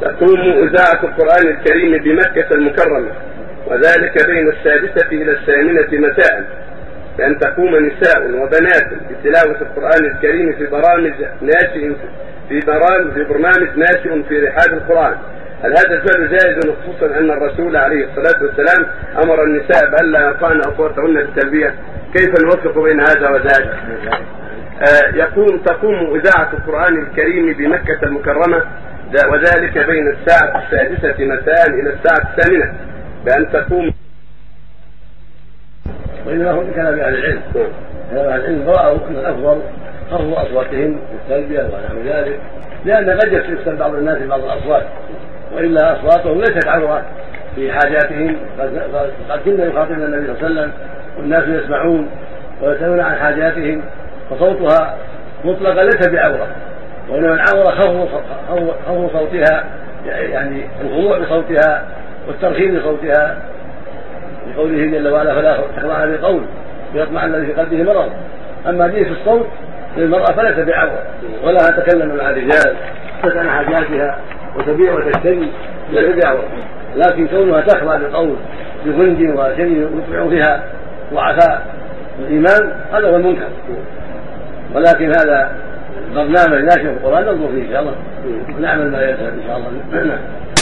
تقوم إذاعة القرآن الكريم بمكة المكرمة وذلك بين السادسة إلى الثامنة مساء بأن تقوم نساء وبنات بتلاوة القرآن الكريم في برامج ناشئ في برامج في برنامج ناشئ في رحاب القرآن. هل هذا الفعل جائز خصوصا أن الرسول عليه الصلاة والسلام أمر النساء بالا يرفعن أصواتهن بالتلبية؟ كيف نوفق بين هذا وذاك؟ آه يقوم تقوم إذاعة القرآن الكريم بمكة المكرمة وذلك بين الساعة السادسة مساء إلى الساعة الثامنة بأن تقوم وإنما هو كلام أهل العلم. أهل العلم رأوا أن الأفضل خفض أصواتهم بالتلبية ونحو ذلك لأن قد يستفسر بعض الناس بعض الأصوات وإلا أصواتهم ليست عوره في حاجاتهم قد كنا يخاطبنا النبي صلى الله عليه وسلم والناس يسمعون ويسألون عن حاجاتهم فصوتها مطلقا ليس بعورة وإنما العورة خفض صوتها يعني الخضوع بصوتها والترخيم بصوتها لقوله جل وعلا فلا تخضعن بالقول ليطمع الذي في قلبه مرض. أما دين الصوت للمرأة فليس بعورة ولا تتكلم مع الرجال تسأل حاجاتها وتبيع وتشتري لا تبيع لكن كونها تخضع للقول بغنج وشيء يطبع فيها ضعفاء الايمان هذا هو المنكر. ولكن هذا برنامج ناشر القرآن ننظر فيه إن شاء الله. نعمل ما يسر إن شاء الله.